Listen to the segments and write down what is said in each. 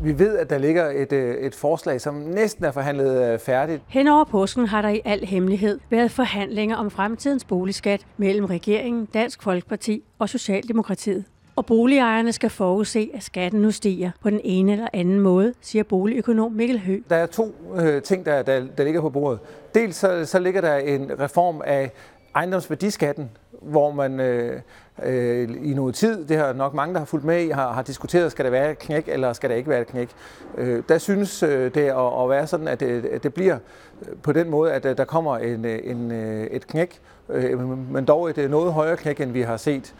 Vi ved, at der ligger et, øh, et forslag, som næsten er forhandlet øh, færdigt. Hen over påsken har der i al hemmelighed været forhandlinger om fremtidens boligskat mellem regeringen, Dansk Folkeparti og Socialdemokratiet. Og boligejerne skal forudse, at skatten nu stiger på den ene eller anden måde, siger boligøkonom Mikkel Hø. Der er to øh, ting, der, der, der ligger på bordet. Dels så, så ligger der en reform af ejendomsværdiskatten, hvor man øh, øh, i noget tid, det har nok mange, der har fulgt med i, har, har diskuteret, skal der være et knæk, eller skal der ikke være et knæk. Øh, der synes øh, det at, at være sådan, at det, at det bliver øh, på den måde, at øh, der kommer en, øh, en, et knæk, øh, men dog et noget højere knæk, end vi har set.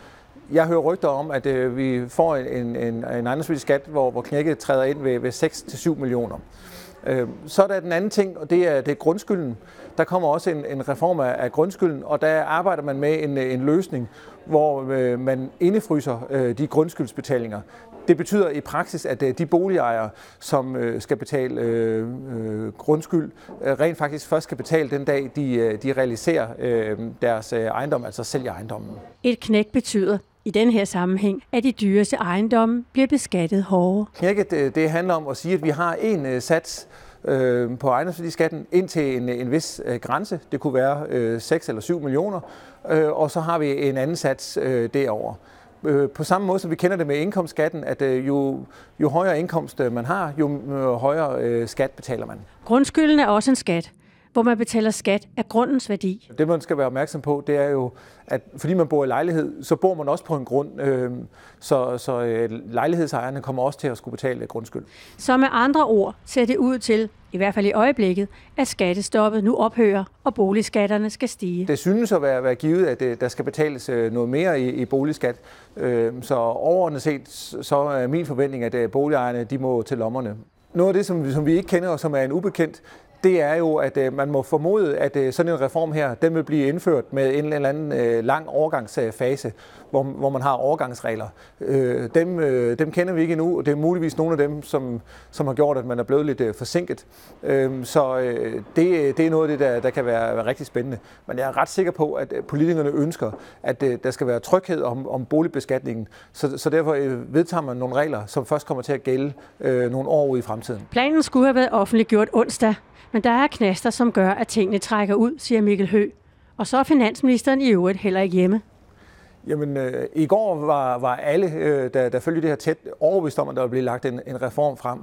Jeg hører rygter om, at øh, vi får en, en, en ejendomsværdiskat, hvor, hvor knækket træder ind ved, ved 6-7 millioner. Øh, så er der den anden ting, og det er, det er grundskylden. Der kommer også en, en reform af, af grundskylden, og der arbejder man med en, en løsning, hvor øh, man indefryser øh, de grundskyldsbetalinger. Det betyder i praksis, at øh, de boligejere, som øh, skal betale øh, øh, grundskyld, øh, rent faktisk først skal betale den dag, de, de realiserer øh, deres ejendom, altså sælger ejendommen. Et knæk betyder, i den her sammenhæng, at de dyreste ejendomme bliver beskattet hårdere. Knækket det, handler om at sige, at vi har en uh, sats øh, på ejendomsværdiskatten ind til en, en vis øh, grænse. Det kunne være øh, 6 eller 7 millioner. Øh, og så har vi en anden sats øh, derover. Øh, på samme måde som vi kender det med indkomstskatten, at øh, jo, jo højere indkomst øh, man har, jo højere øh, skat betaler man. Grundskylden er også en skat hvor man betaler skat af grundens værdi. Det man skal være opmærksom på, det er jo, at fordi man bor i lejlighed, så bor man også på en grund, øh, så, så øh, lejlighedsejerne kommer også til at skulle betale grundskyld. Så med andre ord ser det ud til, i hvert fald i øjeblikket, at skattestoppet nu ophører, og boligskatterne skal stige. Det synes at være, være givet, at der skal betales øh, noget mere i, i boligskat. Øh, så overordnet set, så er min forventning, at boligejerne de må til lommerne. Noget af det, som, som vi ikke kender, og som er en ubekendt, det er jo, at øh, man må formode, at øh, sådan en reform her, den vil blive indført med en eller anden øh, lang overgangsfase, hvor, hvor man har overgangsregler. Øh, dem, øh, dem kender vi ikke endnu, og det er muligvis nogle af dem, som, som har gjort, at man er blevet lidt øh, forsinket. Så det, det er noget af det, der, der kan være, være rigtig spændende. Men jeg er ret sikker på, at politikerne ønsker, at der skal være tryghed om, om boligbeskatningen. Så, så derfor vedtager man nogle regler, som først kommer til at gælde nogle år ude i fremtiden. Planen skulle have været offentliggjort onsdag, men der er knaster, som gør, at tingene trækker ud, siger Mikkel Hø. Og så er finansministeren i øvrigt heller ikke hjemme. Jamen, øh, i går var, var alle, øh, der, der følger det her tæt, overbevist om, at der ville blive lagt en, en reform frem.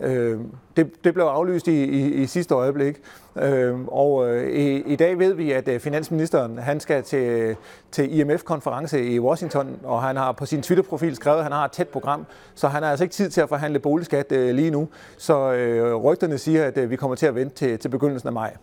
Øh, det, det blev aflyst i, i, i sidste øjeblik, øh, og øh, i, i dag ved vi, at øh, finansministeren han skal til, til IMF-konference i Washington, og han har på sin Twitter-profil skrevet, at han har et tæt program, så han har altså ikke tid til at forhandle boligskat øh, lige nu. Så øh, rygterne siger, at øh, vi kommer til at vente til, til begyndelsen af maj.